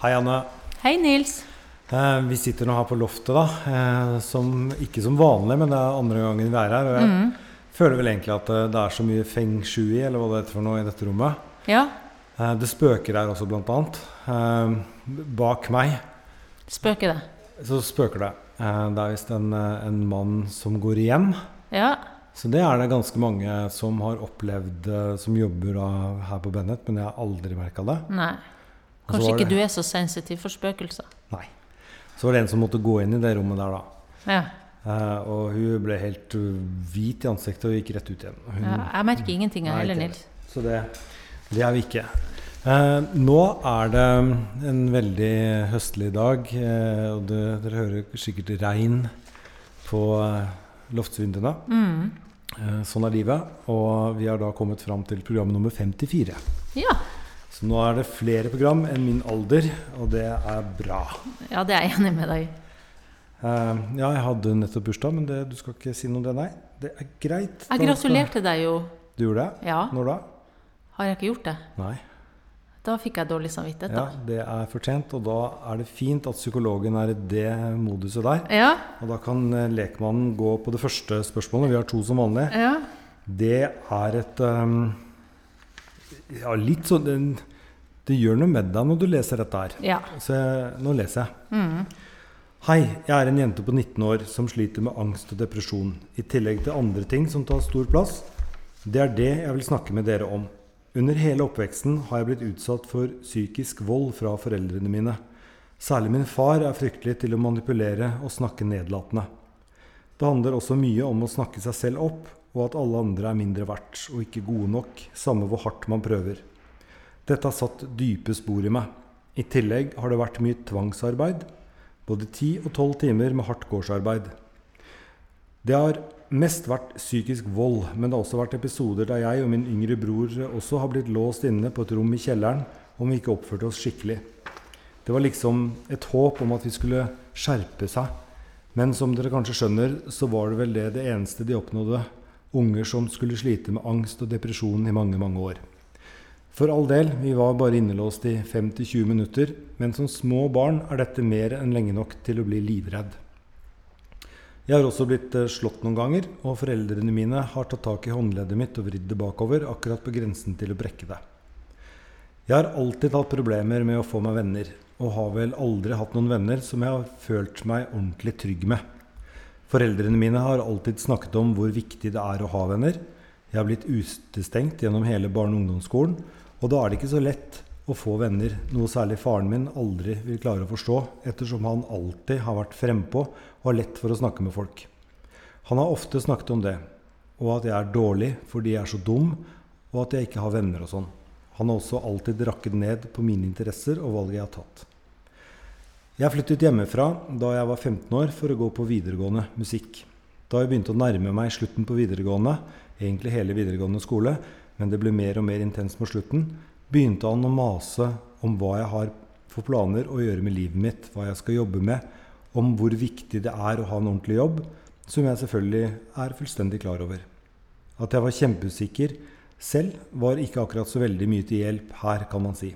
Hei, Anne. Hei, Nils. Eh, vi sitter nå her på loftet, da. Eh, som, ikke som vanlig, men det er andre gangen vi er her. Og jeg Mm. føler vel egentlig at eh, det er så mye feng shui, eller hva det heter for noe, i dette rommet. Ja, Eh, det spøker her også, blant annet. Bak meg spøker det. så spøker det. Det er visst en, en mann som går igjen. Ja, Så det er det ganske mange som har opplevd, som jobber da, her på Bennett, men jeg har aldri merka det. nei. Kanskje ikke det- du er så sensitiv for spøkelser. Nei. Så var det en som måtte gå inn i det rommet der, da. Ja, Uh, og hun ble helt uh, hvit i ansiktet og gikk rett ut igjen. Hun, ja jeg merker ingenting av heller, Nils. Så det, det er vi ikke. Eh, nå er det en veldig høstlig dag, eh, og det, dere hører sikkert regn på eh, loftsvinduene. Mm. Eh, sånn er livet. Og vi har da kommet fram til program nummer 54. Ja. Så nå er det flere program enn min alder, og det er bra. ja, det er jeg enig med deg i. Uh, ja, jeg hadde nettopp bursdag, men det, du skal ikke si noe om det, nei? Det er greit. Jeg gratulerte deg jo. Du gjorde det? Ja, Når da? har jeg ikke gjort det? Nei. Da fikk jeg dårlig samvittighet, Da. Ja, det er fortjent, og da er det fint at psykologen er i det moduset der. Ja, Og da kan eh, lekmannen gå på det første spørsmålet. Vi har to som vanlig. ja. Det er et ehm, Ja, litt sånn det, det gjør noe med deg når du leser dette her. ja. Så jeg, nå leser jeg. Mm. Hei, jeg er en jente på 19 år som sliter med angst og depresjon, i tillegg til andre ting som tar stor plass. Det er det jeg vil snakke med dere om. Under hele oppveksten har jeg blitt utsatt for psykisk vold fra foreldrene mine. Særlig min far er fryktelig til å manipulere og snakke nedlatende. Det handler også mye om å snakke seg selv opp, og at alle andre er mindre verdt og ikke gode nok, samme hvor hardt man prøver. Dette har satt dype spor i meg. I tillegg har det vært mye tvangsarbeid, både ti og tolv timer med hardt gårdsarbeid. Det har mest vært psykisk vold, men det har også vært episoder der jeg og min yngre bror også har blitt låst inne på et rom i kjelleren om vi ikke oppførte oss skikkelig. Det var liksom et håp om at vi skulle skjerpe seg. Men som dere kanskje skjønner, så var det vel det det eneste de oppnådde. Unger som skulle slite med angst og depresjon i mange, mange år. For all del, vi var bare innelåst i 5-20 minutter, men som små barn er dette mer enn lenge nok til å bli livredd. Jeg har også blitt eh, slått noen ganger, og foreldrene mine har tatt tak i håndleddet mitt og vridd det bakover, akkurat på grensen til å brekke det. Jeg har alltid hatt problemer med å få meg venner, og har vel aldri hatt noen venner som jeg har følt meg ordentlig trygg med. Foreldrene mine har alltid snakket om hvor viktig det er å ha venner. Jeg har blitt utestengt gjennom hele barne- og ungdomsskolen, og da er det ikke så lett å få venner, noe særlig faren min aldri vil klare å forstå, ettersom han alltid har vært frempå og har lett for å snakke med folk. Han har ofte snakket om det, og at jeg er dårlig fordi jeg er så dum, og at jeg ikke har venner og sånn. Han har også alltid rakket ned på mine interesser og valget jeg har tatt. Jeg flyttet hjemmefra da jeg var 15 år for å gå på videregående musikk. Da jeg begynte å nærme meg slutten på videregående, egentlig hele videregående skole, men det ble mer og mer intenst mot slutten, begynte han å mase om hva jeg har for planer å gjøre med livet mitt, hva jeg skal jobbe med, om hvor viktig det er å ha en ordentlig jobb, som jeg selvfølgelig er fullstendig klar over. At jeg var kjempeusikker selv, var ikke akkurat så veldig mye til hjelp her, kan man si.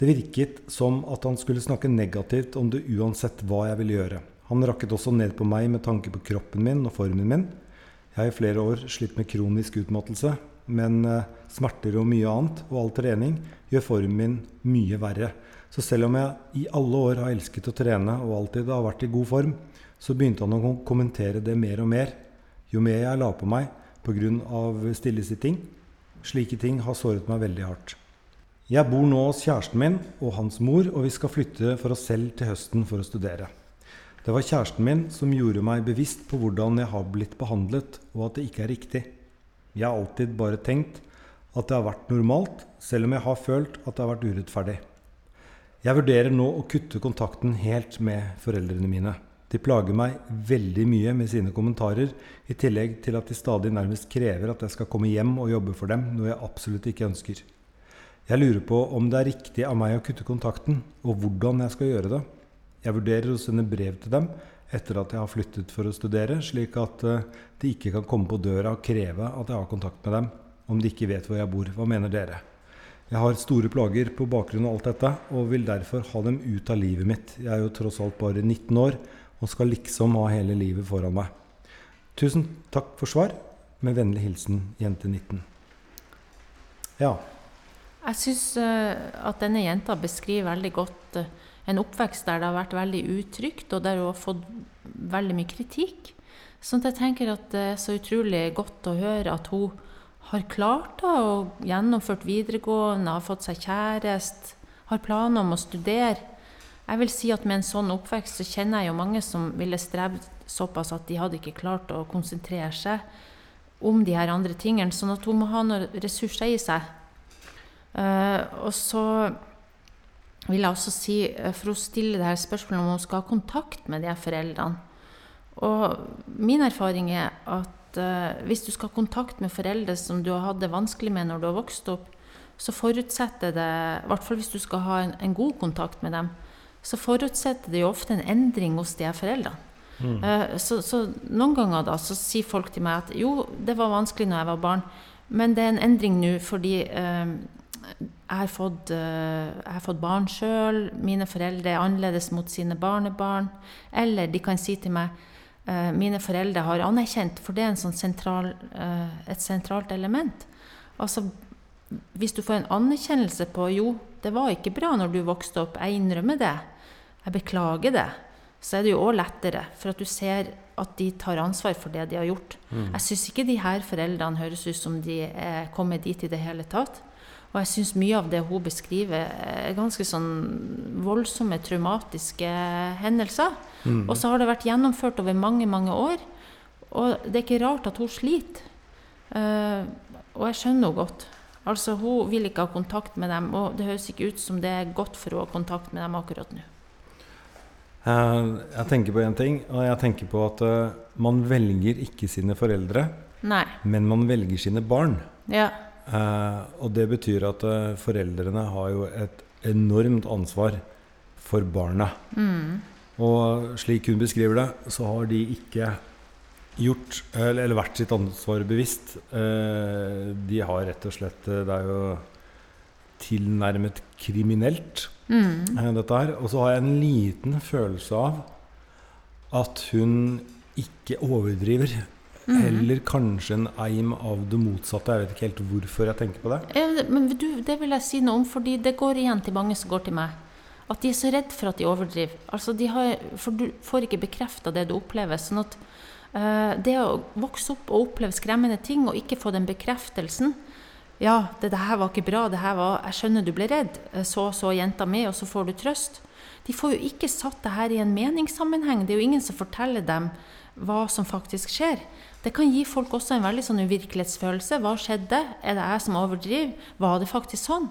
Det virket som at han skulle snakke negativt om det uansett hva jeg ville gjøre. Han rakket også ned på meg med tanke på kroppen min og formen min. Jeg har i flere år slitt med kronisk utmattelse, men eh, smerter og mye annet, og all trening, gjør formen min mye verre. Så selv om jeg i alle år har elsket å trene og alltid har vært i god form, så begynte han å kommentere det mer og mer. Jo mer jeg la på meg pga. stillesitting. Slike ting har såret meg veldig hardt. Jeg bor nå hos kjæresten min og hans mor, og vi skal flytte for oss selv til høsten for å studere. Det var kjæresten min som gjorde meg bevisst på hvordan jeg har blitt behandlet, og at det ikke er riktig. Jeg har alltid bare tenkt at det har vært normalt, selv om jeg har følt at det har vært urettferdig. Jeg vurderer nå å kutte kontakten helt med foreldrene mine. De plager meg veldig mye med sine kommentarer, i tillegg til at de stadig nærmest krever at jeg skal komme hjem og jobbe for dem, noe jeg absolutt ikke ønsker. Jeg lurer på om det er riktig av meg å kutte kontakten, og hvordan jeg skal gjøre det. Jeg vurderer å sende brev til dem etter at jeg har flyttet for å studere, slik at eh, de ikke kan komme på døra og kreve at jeg har kontakt med dem, om de ikke vet hvor jeg bor. Hva mener dere? Jeg har store plager på bakgrunn av alt dette, og vil derfor ha dem ut av livet mitt. Jeg er jo tross alt bare 19 år, og skal liksom ha hele livet foran meg. Tusen takk for svar. Med vennlig hilsen jente 19. Ja. Jeg syns at denne jenta beskriver veldig godt eh, en oppvekst der det har vært veldig utrygt, og der hun har fått veldig mye kritikk. Sånn at jeg tenker at det er så utrolig godt å høre at hun har klart det og gjennomført videregående, har fått seg kjæreste, har planer om å studere. Jeg vil si at med en sånn oppvekst så kjenner jeg jo mange som ville strevd såpass at de hadde ikke klart å konsentrere seg om de her andre tingene. Sånn at hun må ha noen ressurser i seg. Uh, og så vil jeg også si, uh, for å stille det her spørsmålet om hun skal ha kontakt med de foreldrene. Og min erfaring er at uh, hvis du skal ha kontakt med foreldre som du har hatt det vanskelig med når du har vokst opp, så forutsetter det, i hvert fall hvis du skal ha en, en god kontakt med dem, så forutsetter det jo ofte en endring hos de foreldrene. Mm. Uh, så, så, noen ganger da så sier folk til meg at jo, det var vanskelig når jeg var barn, men det er en endring nå fordi uh, jeg har fått, uh, jeg har fått barn sjøl, mine foreldre er annerledes mot sine barnebarn. Eller de kan si til meg uh, mine foreldre har anerkjent, for det er sånn sentral, uh, et sentralt element. Altså, hvis du får en anerkjennelse på jo, det var ikke bra når du vokste opp, jeg innrømmer det, jeg beklager det, så er det jo òg lettere, for at du ser at de tar ansvar for det de har gjort. Mm. Jeg syns ikke de her foreldrene høres ut som de er kommet dit i det hele tatt. Og jeg syns mye av det hun beskriver, er ganske sånn voldsomme, traumatiske hendelser. Mm. Og så har det vært gjennomført over mange, mange år. Og det er ikke rart at hun sliter. Uh, og jeg skjønner henne godt. Altså, Hun vil ikke ha kontakt med dem, og det høres ikke ut som det er godt for henne å ha kontakt med dem akkurat nå. Uh, jeg tenker på én ting, og jeg tenker på at uh, man velger ikke sine foreldre, Nei. men man velger sine barn. Ja. Uh, og det betyr at uh, foreldrene har jo et enormt ansvar for barna. Mm. Og slik hun beskriver det, så har de ikke gjort eller, eller vært sitt ansvar bevisst. Uh, de har rett og slett Det er jo tilnærmet kriminelt, mm. dette her. Og så har jeg en liten følelse av at hun ikke overdriver. Mm. Eller kanskje en eim av det motsatte. Jeg vet ikke helt hvorfor jeg tenker på det. Men du, det vil jeg si noe om, fordi det går igjen til mange som går til meg. At de er så redd for at de overdriver. Altså de har, for du får ikke bekrefta det du opplever. sånn at uh, det å vokse opp og oppleve skremmende ting og ikke få den bekreftelsen Ja, det, det her var ikke bra. det her var, Jeg skjønner du ble redd. Eh, så så jenta mi, og så får du trøst. De får jo ikke satt det her i en meningssammenheng. Det er jo ingen som forteller dem hva som faktisk skjer. Det kan gi folk også en veldig sånn uvirkelighetsfølelse. Hva skjedde? Er det jeg som overdriver? Var det faktisk sånn?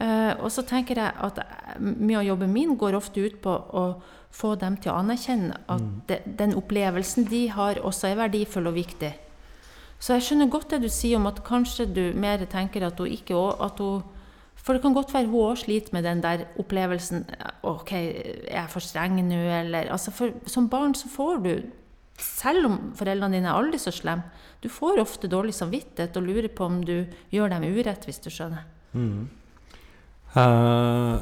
Uh, og så tenker jeg at mye av jobben min går ofte ut på å få dem til å anerkjenne at mm. de, den opplevelsen de har, også er verdifull og viktig. Så jeg skjønner godt det du sier om at kanskje du mer tenker at hun ikke at hun, For det kan godt være hun òg sliter med den der opplevelsen OK, er jeg for streng nå, eller altså for, Som barn så får du selv om foreldrene dine er aldri så slemme, du får ofte dårlig samvittighet og lurer på om du gjør dem urett, hvis du skjønner. Mm. Uh,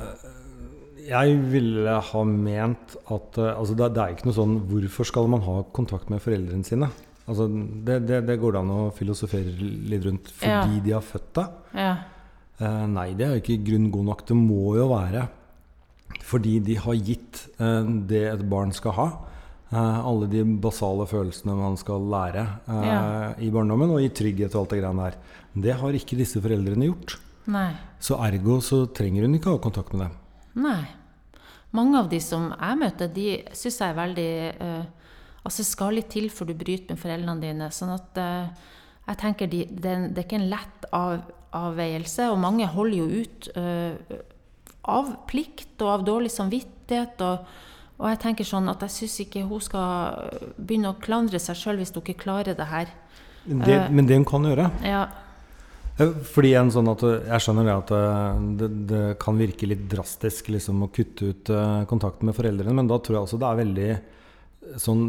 jeg ville ha ment at uh, altså det, det, er ikke noe sånn Hvorfor skal man ha kontakt med foreldrene sine? Altså, det, det, det går det an å filosofere litt rundt fordi ja. de har født deg. Ja. Uh, nei, det er jo ikke grunn god nok. Det må jo være fordi de har gitt det et barn skal ha. Uh, alle de basale følelsene man skal lære uh, ja. i barndommen, og i trygghet og alt det greiene der. Det har ikke disse foreldrene gjort. Nei. Så ergo så trenger hun ikke ha kontakt med dem. Nei. Mange av de som jeg møter, de syns jeg er veldig uh, Altså, det skal litt til før du bryter med foreldrene dine. Sånn at jeg tenker de, det, det, er ikke en lett av, avveielse, og mange holder jo ut av plikt og av dårlig samvittighet. og og jeg tenker sånn at jeg syns ikke hun skal begynne å klandre seg sjøl hvis hun ikke klarer det her. Det, uh, men det hun kan gjøre ja. Fordi en sånn at Jeg skjønner det at det, det kan virke litt drastisk liksom, å kutte ut kontakten med foreldrene, men da tror jeg også det er veldig sånn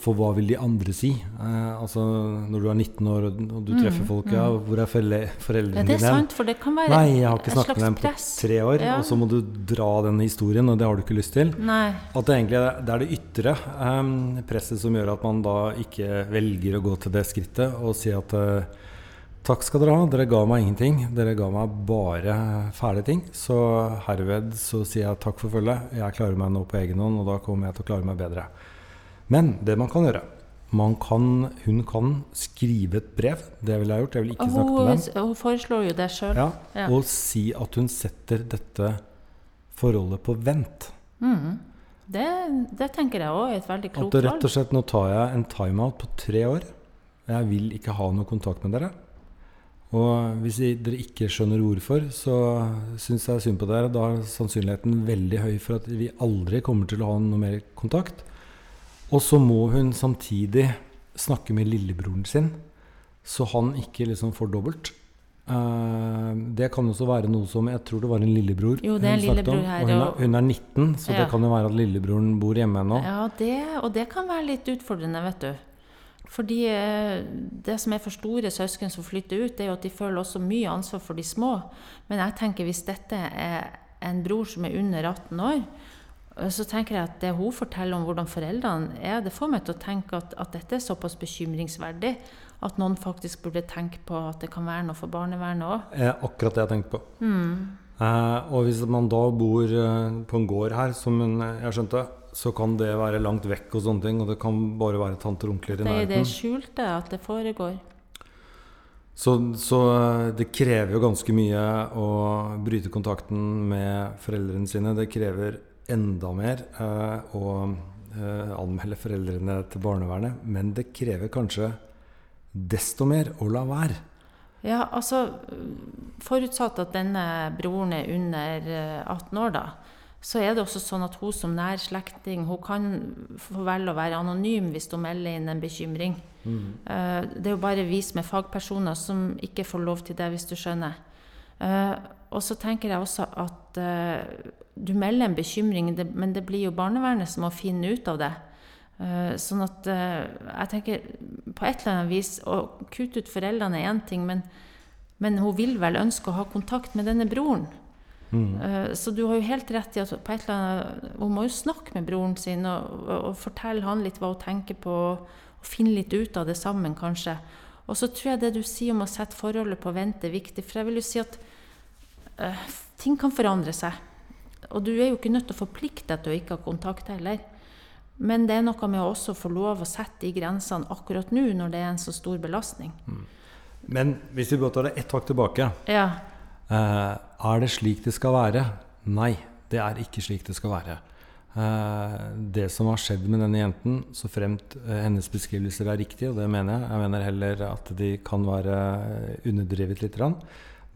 For hva vil de andre si? Eh, altså når du er 19 år og, og du treffer Mm, folk, mm. ja, hvor er foreldre, Ja, foreldrene det er dine? sant, for det kan være Nei, jeg har ikke snakket med dem på press. tre år, Ja. og så må du dra den historien, og det har du ikke lyst til. Nei. At det egentlig det er det ytre eh, presset som gjør at man da ikke velger å gå til det skrittet og si at eh, takk skal dere ha, dere ga meg ingenting. Dere ga meg bare fæle ting. Så herved så sier jeg takk for følget. Jeg klarer meg nå på egen hånd, og da kommer jeg til å klare meg bedre. Men det man kan gjøre man kan, Hun kan skrive et brev. Det ville jeg gjort. Jeg vil ikke snakke med hun, hun foreslår jo det sjøl. Ja, Ja. Og si at hun setter dette forholdet på vent. Mm. Det, det tenker jeg òg er et veldig klokt valg. At rett og slett nå tar jeg en timeout på tre år. Jeg vil ikke ha noe kontakt med dere. Og hvis dere ikke skjønner hvorfor, så syns jeg synd på dere. Da er sannsynligheten veldig høy for at vi aldri kommer til å ha noe mer kontakt. Og så må hun samtidig snakke med lillebroren sin, så han ikke liksom får dobbelt. Eh, det kan også være noe som Jeg tror det var en lillebror. Jo, det er en hun snakket om, lillebror her, Og hun er, hun er 19, så Ja. det kan jo være at lillebroren bor hjemme ennå. Ja, det, og det kan være litt utfordrende, vet du. Fordi eh, det som er for store søsken som flytter ut, det er jo at de føler også mye ansvar for de små. Men jeg tenker hvis dette er en bror som er under 18 år, så tenker jeg at det hun forteller om hvordan foreldrene er, det får meg til å tenke at, at dette er såpass bekymringsverdig at noen faktisk burde tenke på at det kan være noe for barnevernet òg. Eh, akkurat det jeg tenkte på. Mm. Eh, og hvis man da bor eh, på en gård her, som hun, jeg skjønte, så kan det være langt vekk og sånne ting. Og det kan bare være tanter og onkler i Det er i det skjulte at det foregår. Så, så eh, det krever jo ganske mye å bryte kontakten med foreldrene sine. Det krever enda mer eh, å eh, anmelde foreldrene til barnevernet. Men det krever kanskje desto mer å la være. Ja, altså Forutsatt at denne broren er under eh, 18 år, da, så er det også sånn at hun som nær slekting hun kan få velge å være anonym hvis hun melder inn en bekymring. Eh, Det er jo bare vi som er fagpersoner som ikke får lov til det, hvis du skjønner. Og så tenker jeg også at uh, du melder en bekymring, det, men det blir jo barnevernet som må finne ut av det. Uh, Sånn at uh, jeg tenker på et eller annet vis Å kutte ut foreldrene er én ting, men, men hun vil vel ønske å ha kontakt med denne broren. Mm. Så du har jo helt rett i at på et eller annet, hun må jo snakke med broren sin og, og fortelle han litt hva hun tenker på, og finne litt ut av det sammen, kanskje. Og så tror jeg det du sier om å sette forholdet på vent, er viktig. For jeg vil jo si at eh, ting kan forandre seg. Og du er jo ikke nødt til å forplikte deg til å ikke ha kontakt heller. Men det er noe med å også få lov å sette de grensene akkurat nå, når det er en så stor belastning. Men hvis vi bare tar det ett hakk tilbake Ja, uh, er det slik det skal være? Nei, det er ikke slik det skal være. Uh, det som har skjedd med denne jenten, så fremt eh, hennes beskrivelser er riktige, og det mener jeg, jeg mener heller at de kan være underdrevet litt,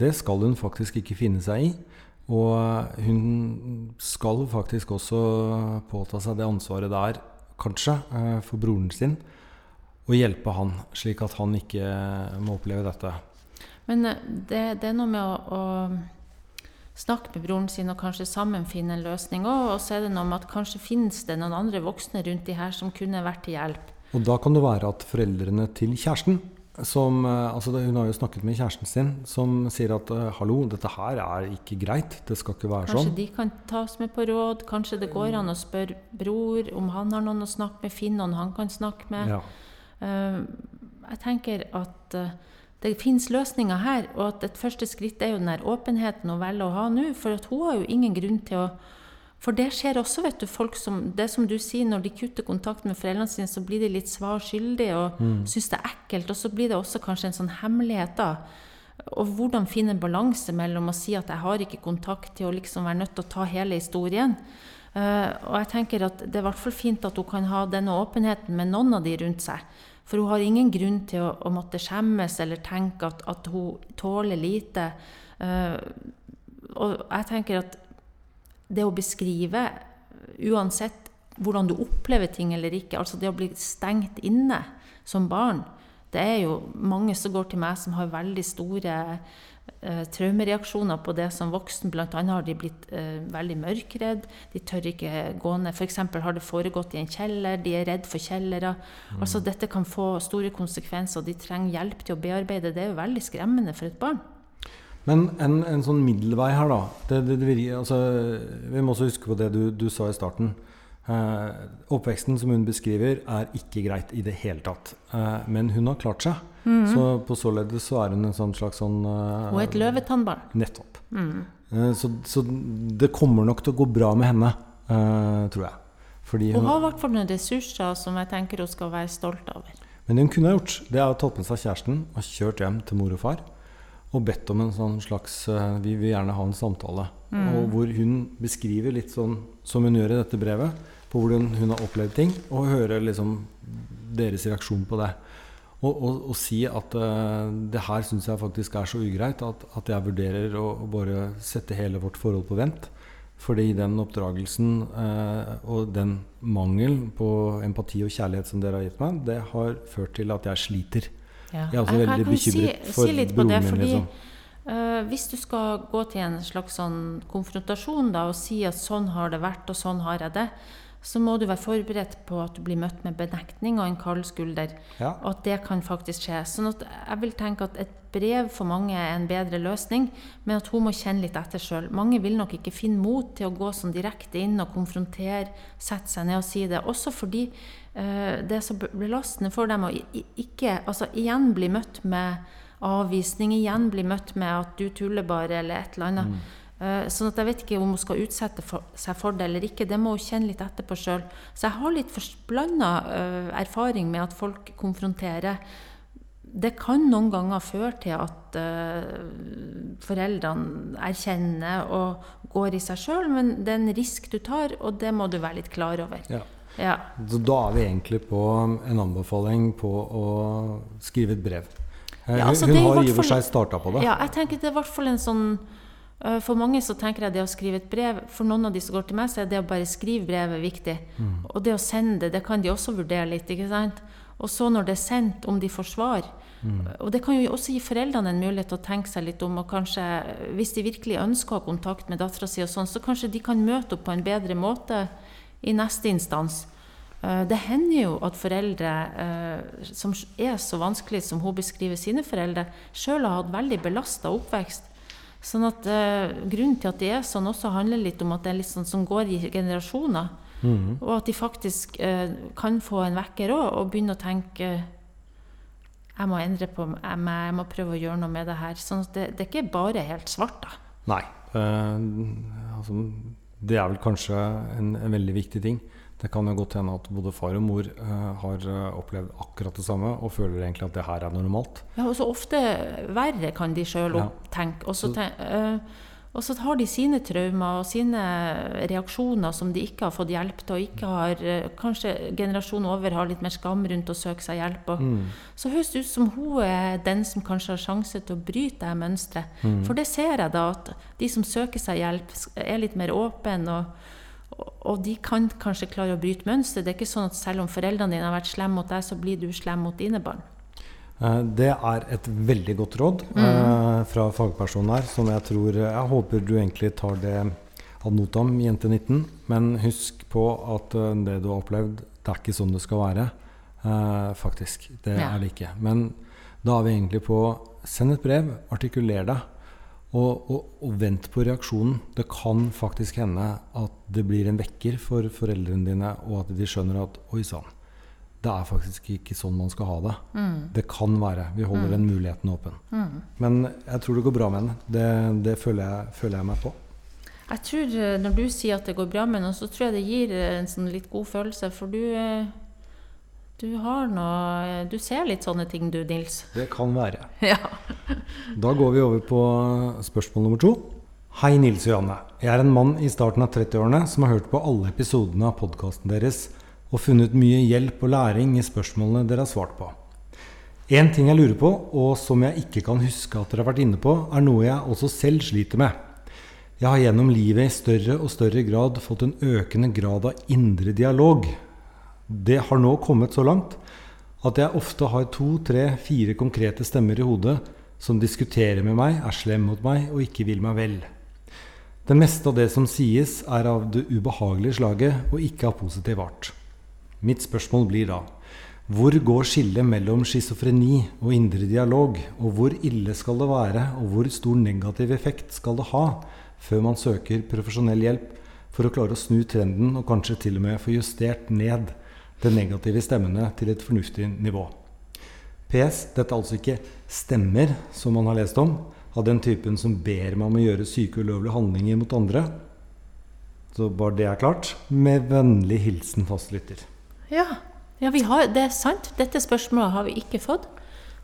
det skal hun faktisk ikke finne seg i. Og hun skal faktisk også påta seg det ansvaret det er, kanskje, eh, for broren sin, og hjelpe han, slik at han ikke må oppleve dette. Men eh, det, det er noe med å, å snakke med broren sin og kanskje sammen finne en løsning òg. Og så er det noe med at kanskje finnes det noen andre voksne rundt de her som kunne vært til hjelp. Og da kan det være at foreldrene til kjæresten som, eh, altså Hun har jo snakket med kjæresten sin, som sier at eh, 'hallo, dette her er ikke greit'. Det skal ikke være Kanskje sånn. de kan tas med på råd. Kanskje det går an å spørre bror om han har noen å snakke med. Finn noen han kan snakke med. Ja. Eh, jeg tenker at det finnes løsninger her, og at et første skritt er jo den åpenheten hun velger å ha nå. For at hun har jo ingen grunn til å For det skjer også, vet du. folk som, Det som du sier, når de kutter kontakten med foreldrene sine, så blir de litt svar skyldige og Mm. syns det er ekkelt. Og så blir det også kanskje en sånn hemmelighet, da. Og hvordan finne en balanse mellom å si at jeg har ikke kontakt, til å liksom være nødt til å ta hele historien. Uh, og jeg tenker at det er i hvert fall fint at hun kan ha denne åpenheten med noen av de rundt seg. For hun har ingen grunn til å, å måtte skjemmes eller tenke at, at hun tåler lite. Uh, og jeg tenker at det å beskrive, uansett hvordan du opplever ting eller ikke, altså det å bli stengt inne som barn, det er jo mange som går til meg som har veldig store eh, traumereaksjoner på det som voksen. Blant annet har de blitt eh, veldig mørkredd. De tør ikke gå ned. F.eks. har det foregått i en kjeller. De er redd for kjellere. Mm. Altså Dette kan få store konsekvenser, og de trenger hjelp til å bearbeide. Det er jo veldig skremmende for et barn. Men en, en sånn middelvei her, da. Det, det, det, altså, vi må også huske på det du, du sa i starten. Eh, oppveksten som hun beskriver, er ikke greit i det hele tatt. Eh, men hun har klart seg. Mm. Så på således så er hun en sånn slags sånn eh, er et løvetannbarn. Nettopp. Mm. Eh, så, så, det kommer nok til å gå bra med henne, eh, tror jeg. Fordi hun, hun har i hvert fall noen ressurser som jeg tenker hun skal være stolt over. Men det hun kunne ha gjort, det er å tatt med seg kjæresten og kjørt hjem til mor og far. Og bedt om en sånn slags eh, Vi vil gjerne ha en samtale. Mm. Og hvor hun beskriver litt sånn som hun gjør i dette brevet på hvordan hun har opplevd ting, og hører liksom deres reaksjon på det. Og, og, og si at uh, det her syns jeg faktisk er så ugreit at, at jeg vurderer å, å, bare sette hele vårt forhold på vent. Fordi den oppdragelsen uh, og den mangel på empati og kjærlighet som dere har gitt meg, det har ført til at jeg sliter. Ja. Jeg er også jeg, veldig bekymret si, for si broren min. Fordi, liksom. uh, hvis du skal gå til en slags sånn konfrontasjon da, og si at sånn har det vært, og sånn har jeg det, så må du være forberedt på at du blir møtt med benektning og en kald skulder. Ja. Og at det kan faktisk skje. Sånn at jeg vil tenke at et brev for mange er en bedre løsning, men at hun må kjenne litt etter sjøl. Mange vil nok ikke finne mot til å gå sånn direkte inn og konfrontere, sette seg ned og si det. Også fordi det som blir belastende for dem å ikke Altså igjen bli møtt med avvisning, igjen bli møtt med at du tuller bare, eller et eller annet. Mm. Sånn at jeg vet ikke om hun skal utsette for, seg for det eller ikke. Det må hun kjenne litt etterpå sjøl. Så jeg har litt blanda eh, erfaring med at folk konfronterer. Det kan noen ganger føre til at uh, foreldrene erkjenner og går i seg sjøl, men det er en risk du tar, og det må du være litt klar over. Ja. Ja. Så da er vi egentlig på en anbefaling på å skrive et brev. Ja, altså, hun har i og for seg starta på det. Ja, jeg tenker det er i hvert fall en sånn Eh, for mange så tenker jeg det å skrive et brev For noen av de som går til meg, så er det å bare skrive brevet viktig. Mm. Og det å sende det, det kan de også vurdere litt. ikke sant? Og så når det er sendt, om de får svar. Mm. Og det kan jo også gi foreldrene en mulighet til å tenke seg litt om. Og kanskje, hvis de virkelig ønsker å ha kontakt med dattera si, sånn, så kanskje de kan møte opp på en bedre måte i neste instans. Eh, det hender jo at foreldre eh, som er så vanskelig som hun beskriver sine foreldre, sjøl har hatt veldig belasta oppvekst. Sånn at uh, Grunnen til at det er sånn, også handler litt om at det er litt sånn som går i generasjoner. Mm. Og at de faktisk kan få en vekker òg, og begynne å tenke jeg må endre på meg, jeg må prøve å gjøre noe med det her. Sånn at det, det er ikke bare helt svart, da. Nei. Uh, altså, det er vel kanskje en, en veldig viktig ting. Det kan jo godt hende at både far og mor uh, har uh, opplevd akkurat det samme og føler egentlig at det her er normalt. Ja, og så ofte verre kan de sjøl ja. tenke. Og så, ten uh, og så har de sine traumer og sine reaksjoner som de ikke har fått hjelp til. og ikke har, Kanskje generasjonen over har litt mer skam rundt å søke seg hjelp. Og, mm. Så høres det ut som hun er den som kanskje har sjanse til å bryte det mønsteret. Mm. For det ser jeg da, at de som søker seg hjelp, er litt mer åpne. og og de kan kanskje klare å bryte mønsteret. Det er ikke sånn at selv om foreldrene dine har vært slemme mot deg, så blir du slem mot dine barn. Eh, det er et veldig godt råd mm. eh, fra fagpersonen her, som jeg tror Jeg håper du egentlig tar det ad notam, jente 19. Men husk på at uh, det du har opplevd, det er ikke sånn det skal være. Eh, faktisk. Det ja. er det ikke. Men da er vi egentlig på Send et brev, artikuler det, Og, og, og, vent på reaksjonen. Det kan faktisk hende at det blir en vekker for foreldrene dine, og at de skjønner at oi sann, det er faktisk ikke sånn man skal ha det. Mm. Det kan være. Vi holder mm. den muligheten åpen. Mm. Men jeg tror det går bra med henne. Det, det føler, jeg, føler, jeg, meg på. Jeg tror eh, Når du sier at det går bra med henne, så tror jeg det gir eh, en sånn litt god følelse. For du eh, du har noe Du ser litt sånne ting du, Nils? Det kan være. Ja. da går vi over på spørsmål nummer to. Hei, Nils og Janne. Jeg er en mann i starten av 30-årene som har hørt på alle episodene av podkasten deres og funnet mye hjelp og læring i spørsmålene dere har svart på. En ting jeg lurer på, og som jeg ikke kan huske at dere har vært inne på, er noe jeg også selv sliter med. Jeg har gjennom livet i større og større grad fått en økende grad av indre dialog det har nå kommet så langt at jeg ofte har to, tre, fire konkrete stemmer i hodet som diskuterer med meg, er slem mot meg og ikke vil meg vel. Det meste av det som sies, er av det ubehagelige slaget og ikke av positiv art. Mitt spørsmål blir da hvor går skillet mellom schizofreni og indre dialog, og hvor ille skal det være, og hvor stor negativ effekt skal det ha før man søker profesjonell hjelp for å klare å snu trenden og kanskje til og med få justert ned de negative stemmene til et fornuftig nivå? PS. Dette er altså ikke stemmer som man har lest om, av den typen som ber meg om å gjøre syke ulovlige handlinger mot andre. Så bare det er klart. Med vennlig hilsen fastlytter. Ja, ja har, det er sant. Dette spørsmålet har vi ikke fått.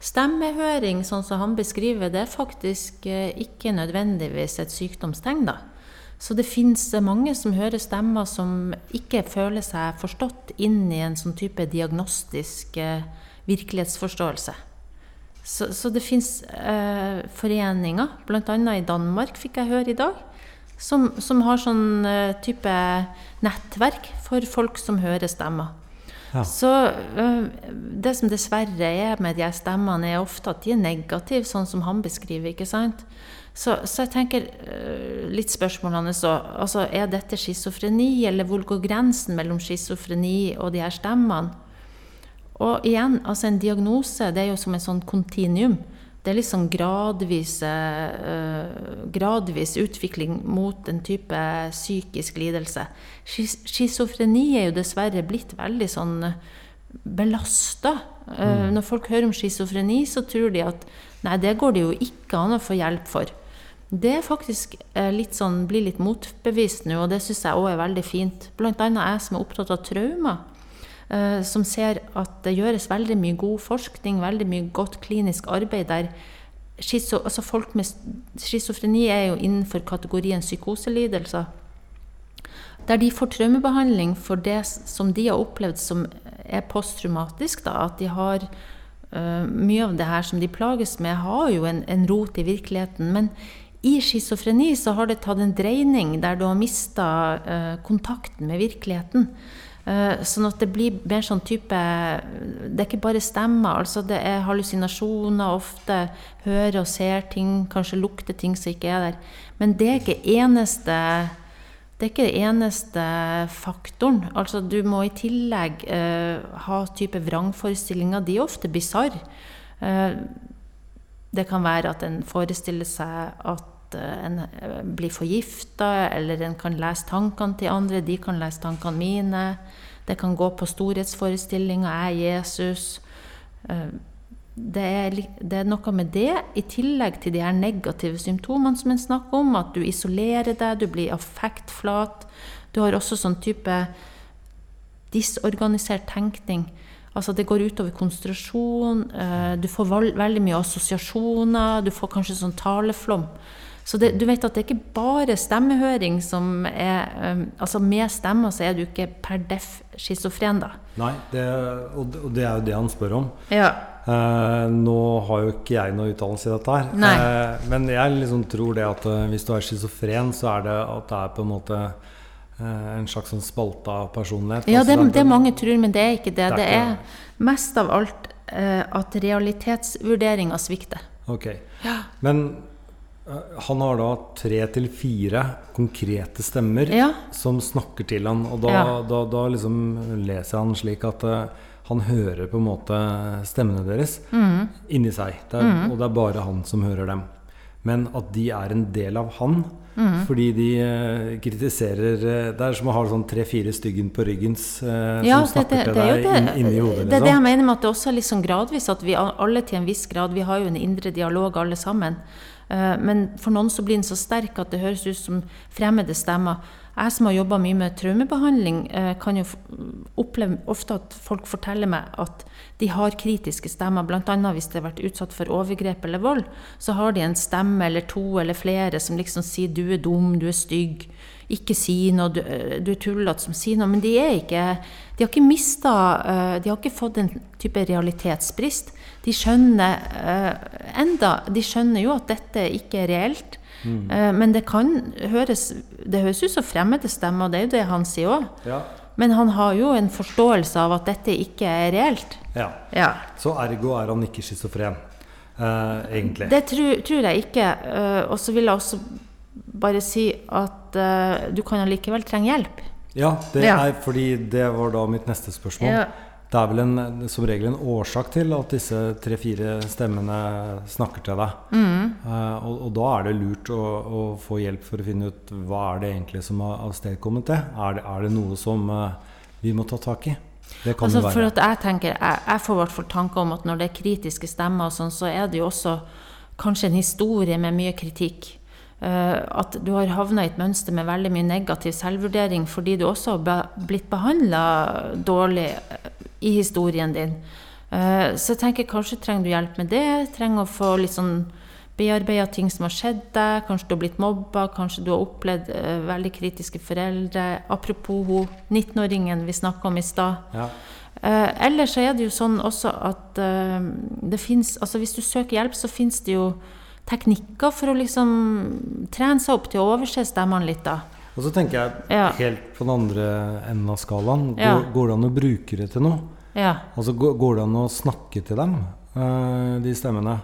Stemmehøring, sånn som han beskriver, det er faktisk eh, ikke nødvendigvis et sykdomstegn, da. Så det fins mange som hører stemmer som ikke føler seg forstått inn i en sånn type diagnostisk eh, virkelighetsforståelse. Så, så det fins eh, foreninger, bl.a. i Danmark fikk jeg høre i dag, som, som har sånn eh, type nettverk for folk som hører stemmer. Ja. Så det som dessverre er med de stemmene, er ofte at de er negative, sånn som han beskriver. ikke sant? Så, så jeg tenker eh, litt spørsmålene så, altså, Er dette schizofreni, eller hvor går grensen mellom schizofreni og de her stemmene? Og igjen, altså en diagnose det er jo som en sånn kontinuum. Det er liksom gradvis, uh, gradvis utvikling mot en type psykisk lidelse. Schizofreni er jo dessverre blitt veldig sånn belasta. Uh, mm. Når folk hører om schizofreni, så tror de at nei, det går det jo ikke an å få hjelp for. Det er faktisk litt sånn, blir litt motbevist nå, og det syns jeg òg er veldig fint. Blant annet jeg som er opptatt av traumer. Eh, som ser at det gjøres veldig mye god forskning, veldig mye godt klinisk arbeid der Schizo, altså folk med schizofreni er jo innenfor kategorien psykoselidelser. Der de får traumebehandling for det som de har opplevd som er posttraumatisk. Da, at de har uh, Mye av det her som de plages med, har jo en, en rot i virkeligheten. Men i schizofreni så har det tatt en dreining der du har mista uh, kontakten med virkeligheten. Eh, sånn at det blir mer sånn type Det er ikke bare stemmer. altså Det er hallusinasjoner, ofte hører og ser ting, kanskje lukter ting som ikke er der. Men det er ikke eneste det er ikke den eneste faktoren. Altså, du må i tillegg eh, ha type vrangforestillinger. De er ofte bisarre. Eh, det kan være at en forestiller seg at en eh, blir forgifta, eller en kan lese tankene til andre, de kan lese tankene mine. Det kan gå på storhetsforestillinger, jeg er Jesus. Eh, det er, det er, noe med det, i tillegg til de her negative symptomene som en snakker om. At du isolerer deg, du blir affektflat. Du har også sånn type disorganisert tenkning. Altså Det går utover konsentrasjon. Eh, du får veldig mye assosiasjoner. Du får kanskje sånn taleflom. Så det, du vet at det er ikke bare stemmehøring som er um, Altså med stemmer så er du ikke per deff schizofren, da. Nei, det, og, det er jo det han spør om. Ja. Eh, nå har jo ikke jeg noe utdannelse i dette her. Eh, men jeg liksom tror det at uh, hvis du er schizofren, så er det at det er på en måte uh, en slags sånn spalta personlighet. Ja, altså, det, det, mange tror, men det er ikke det. Det er, det er mest av alt eh, at realitetsvurderinga svikter. Ok. Ja. Men han har da tre til fire konkrete stemmer ja. som snakker til han. Og da, ja. da, da liksom leser han slik at uh, han hører på en måte stemmene deres mm. inni seg. Det er, mm. Og det er bare han som hører dem. Men at de er en del av han mm. fordi de uh, kritiserer uh, Det er som å ha sånn tre-fire styggen på ryggen ja, som snakker det, det, til deg inn, inni hodet. Liksom. Det er det liksom. jeg mener med at det også er litt sånn gradvis. At vi alle til en viss grad Vi har jo en indre dialog alle sammen. Eh, men for noen så blir den så sterk at det høres ut som fremmede stemmer. Jeg som har jobba mye med traumebehandling, eh, kan jo oppleve ofte at folk forteller meg at de har kritiske stemmer. Bl.a. hvis de har vært utsatt for overgrep eller vold, så har de en stemme eller to eller flere som liksom sier 'du er dum, du er stygg', ikke si noe, du, eh, er tullete som sier noe. Men de er ikke De har ikke mista De har ikke fått en type realitetsbrist de skjønner uh, enda, de skjønner jo at dette ikke er reelt. Mm. Uh, men det kan høres Det høres ut som fremmede stemmer, det er jo det han sier òg. Ja. Men han har jo en forståelse av at dette ikke er reelt. Ja. ja. Så ergo er han ikke schizofren. uh, egentlig. Det tror, tror jeg ikke. og så vil jeg også bare si at du kan allikevel trenge hjelp. Ja, det Ja. er fordi det var da mitt neste spørsmål. Ja. Det er vel en, som regel en årsak til at disse tre-fire stemmene snakker til deg. Mm. Uh, og, og da er det lurt å, å få hjelp for å finne ut hva er det egentlig som har avstedkommet det. Er det, er det noe som uh, vi må ta tak i? Det kan Altså, det for være. at jeg tenker, jeg, jeg får i hvert fall tanker om at når det er kritiske stemmer, og sånn, så er det jo også kanskje en historie med mye kritikk. Uh, at du har havna i et mønster med veldig mye negativ selvvurdering fordi du også har blitt behandla dårlig i historien din. Eh, så jeg tenker kanskje trenger du hjelp med det. Trenger å få litt sånn bearbeida ting som har skjedd deg. Kanskje du har blitt mobba, kanskje du har opplevd eh, veldig kritiske foreldre. Apropos hun 19-åringen vi snakka om i stad. Ja. Eller ellers så er det jo sånn også at eh, det fins Altså hvis du søker hjelp, så fins det jo teknikker for å liksom trene seg opp til å overse stemmene litt, da. Og så tenker jeg helt på den andre enden av skalaen. Går, Ja. går det an å bruke det til noe? Ja. Og går, går det an å snakke til dem, eh, de stemmene?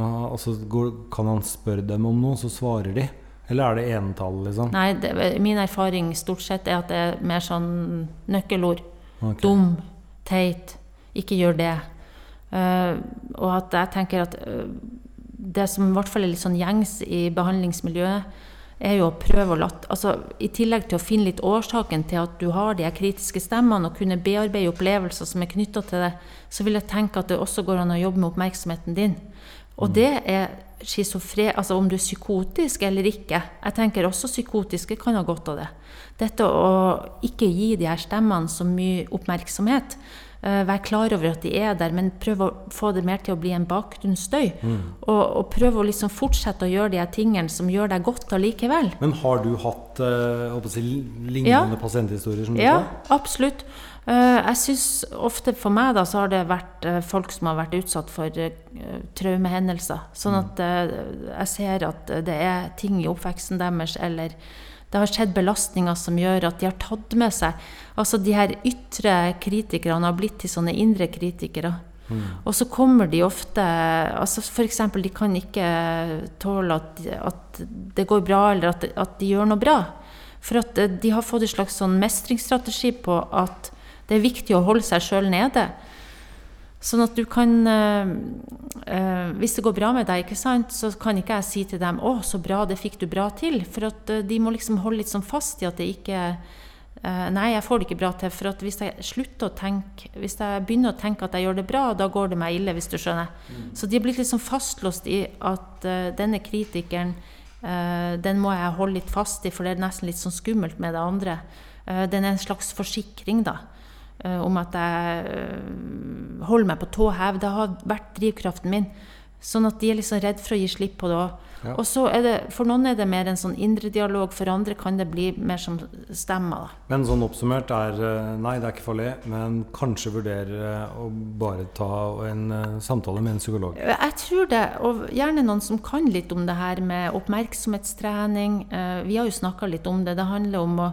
Og så går, kan han spørre dem om noe, så svarer de? Eller er det entall, liksom? Nei, det, min erfaring stort sett er at det er mer sånn nøkkelord. Okay. Dum, teit, ikke gjør det. Uh, og at jeg tenker at uh, det som i hvert fall er litt sånn gjengs i behandlingsmiljøet, er jo å prøve å la altså, I tillegg til å finne litt årsaken til at du har de kritiske stemmene, og kunne bearbeide opplevelser som er knytta til det, så vil jeg tenke at det også går an å jobbe med oppmerksomheten din. Og det er schizofre... Altså om du er psykotisk eller ikke. Jeg tenker også psykotiske kan ha godt av det. Dette å ikke gi de her stemmene så mye oppmerksomhet. Uh, Være klar over at de er der, men prøve å få det mer til å bli en bakgrunnsstøy. Og, og prøve å liksom fortsette å gjøre de tingene som gjør deg godt allikevel. Men har du hatt eh, si, lignende Ja. pasienthistorier som du Ja, sa? absolutt. Eh, jeg syns ofte for meg da, så har det vært eh, folk som har vært utsatt for traumehendelser. Sånn at eh, jeg ser at det er ting i oppveksten deres, eller det har skjedd belastninger som gjør at de har tatt med seg Altså de her ytre kritikerne har blitt til sånne indre kritikere. Og så kommer de ofte altså F.eks. de kan ikke tåle at, at det går bra, eller at, at de gjør noe bra. For at eh, de har fått en slags sånn mestringsstrategi på at det er viktig å holde seg sjøl nede. Sånn at du kan eh, Hvis det går bra med deg, ikke sant, så kan ikke jeg si til dem 'Å, så bra, det fikk du bra til'. For at eh, de må liksom holde litt sånn fast i at det ikke eh, Nei, jeg får det ikke bra til. For at hvis jeg slutter å tenke Hvis jeg begynner å tenke at jeg gjør det bra, da går det meg ille, hvis du skjønner. Så de er blitt liksom fastlåst i at eh, denne kritikeren den må jeg holde litt fast i, for det er nesten litt sånn skummelt med det andre. Den er en slags forsikring, da. Eh, om at jeg eh, holder meg på tå hev. Det har vært drivkraften min. Sånn at de er liksom redd for å gi slipp på det òg. Ja. Og så er det, For noen er det mer en sånn indre dialog, for andre kan det bli mer som stemmer. da. Men sånn oppsummert er eh, nei, det er ikke farlig, men kanskje vurdere å bare ta en samtale med en psykolog. Jeg tror det, og gjerne noen som kan litt om det her med oppmerksomhetstrening. Vi har jo snakka litt om det. Det handler om å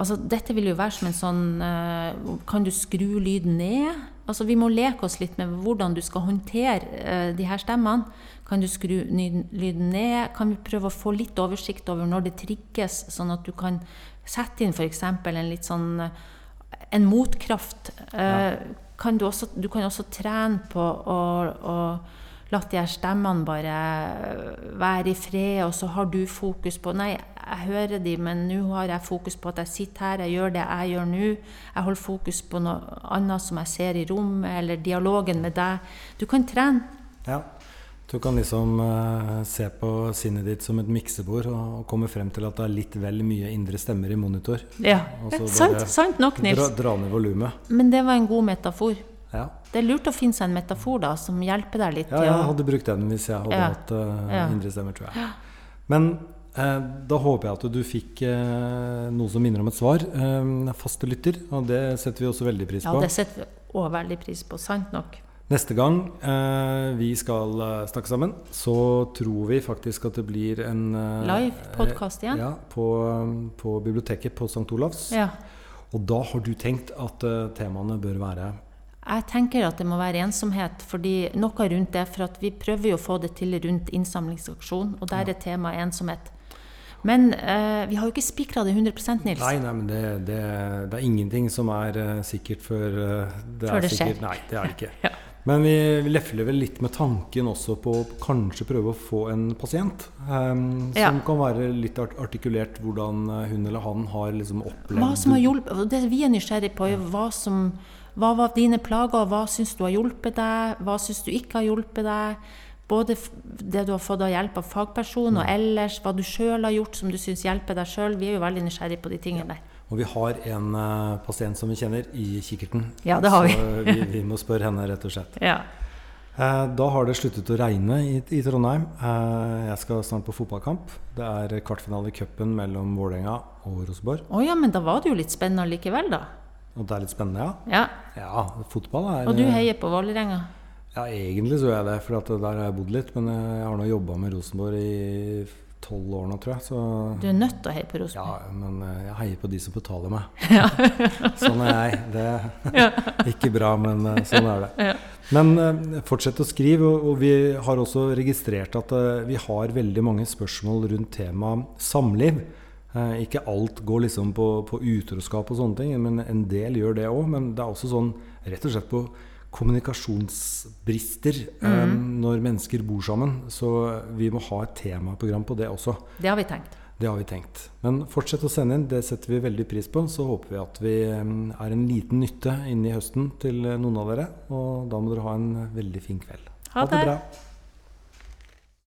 Altså, dette vil jo være som en sånn eh, Kan du skru lyden ned? Altså, vi må leke oss litt med hvordan du skal håndtere eh, de her stemmene. Kan du skru lyden ned? Kan vi prøve å få litt oversikt over når det trigges, sånn at du kan sette inn f.eks. en litt sånn eh, en motkraft. Ja. kan du, også, du kan også trene på å, å la de her stemmene bare være i fred, og så har du fokus på Nei, jeg hører de, men nå har jeg fokus på at jeg sitter her, jeg gjør det jeg gjør nå. Jeg holder fokus på noe annet som jeg ser i rommet, eller dialogen med deg. Du kan trene. Ja. Du kan liksom uh, se på sinnet ditt som et miksebord og, og komme frem til at det er litt vel mye indre stemmer i monitor. Ja. Sant, sant nok, Dra, Nils. dra ned volumet. Men det var en god metafor. Ja. Det er lurt å finne seg en metafor da, som hjelper deg litt. ja, jeg hadde brukt den hvis jeg hadde Ja. hatt uh, Ja. indre stemmer, tror jeg. Men eh, da håper jeg at du fikk eh, noe som minner om et svar. Eh, faste lytter, og det setter vi også veldig pris på. Ja, det setter vi òg veldig pris på. Sant nok. Neste gang eh, vi skal eh, snakke sammen, så tror vi faktisk at det blir en eh, Live podcast igjen. Ja, på, på biblioteket på St. Olavs. Ja. Og da har du tenkt at eh, temaene bør være Jeg tenker at det må være ensomhet, fordi noe rundt det. For at vi prøver jo å få det til rundt innsamlingsaksjon, og der er temaet ensomhet. Men eh, vi har jo ikke spikra det 100% Nils. Nei, nei, men det, det, det er ingenting som er uh, sikkert før uh, det Før er det skjer. Nei, det er det ikke. Ja. Men vi, vi lefler vel litt med tanken også på kanskje prøve å få en pasient. Um, Ja. Som kan være litt art artikulert hvordan uh, hun eller han har liksom opplevd Hva som har hjulpet, Det vi er nysgjerrig på, er hva som hva var dine plager, hva syns du har hjulpet deg, hva syns du ikke har hjulpet deg? Både det du har fått av hjelp av fagperson, og ellers hva du sjøl har gjort som du syns hjelper deg sjøl. Vi er jo veldig nysgjerrige på de tingene der. Og vi har en uh, pasient som vi kjenner i kikkerten. Ja, det har vi. Så vi, vi må spørre henne, rett og slett. Ja. Uh, Da har det sluttet å regne i, i Trondheim. Uh, Jeg skal snart på fotballkamp. Det er kvartfinale i cupen mellom Vålerenga og Rosenborg. Å ja, men da var det jo litt spennende likevel, da. Og det er litt spennende, ja. Ja. Ja, fotball er Og du heier på Vålerenga? Ja, egentlig så gjør jeg det, for at der har jeg bodd litt. Men eh, jeg har nå jobba med Rosenborg i tolv år nå, tror jeg. Så Du er nødt til å heie på Rosenborg. ja, men eh, jeg heier på de som betaler meg. Ja. sånn er jeg. Det er ikke bra, men eh, sånn er det. Ja. Men eh, fortsett å skrive, og, vi har også registrert at eh, vi har veldig mange spørsmål rundt temaet samliv. Eh, ikke alt går liksom på, på utroskap og sånne ting, men en del gjør det òg. Men det er også sånn rett og slett på kommunikasjonsbrister eh, når mennesker bor sammen. Så vi må ha et temaprogram på det også. Det har vi tenkt. Det har vi tenkt. Men fortsett å sende inn, det setter vi veldig pris på. Så håper vi at vi eh, er en liten nytte inn i høsten til noen av dere. Og da må dere ha en veldig fin kveld. Ha det. bra.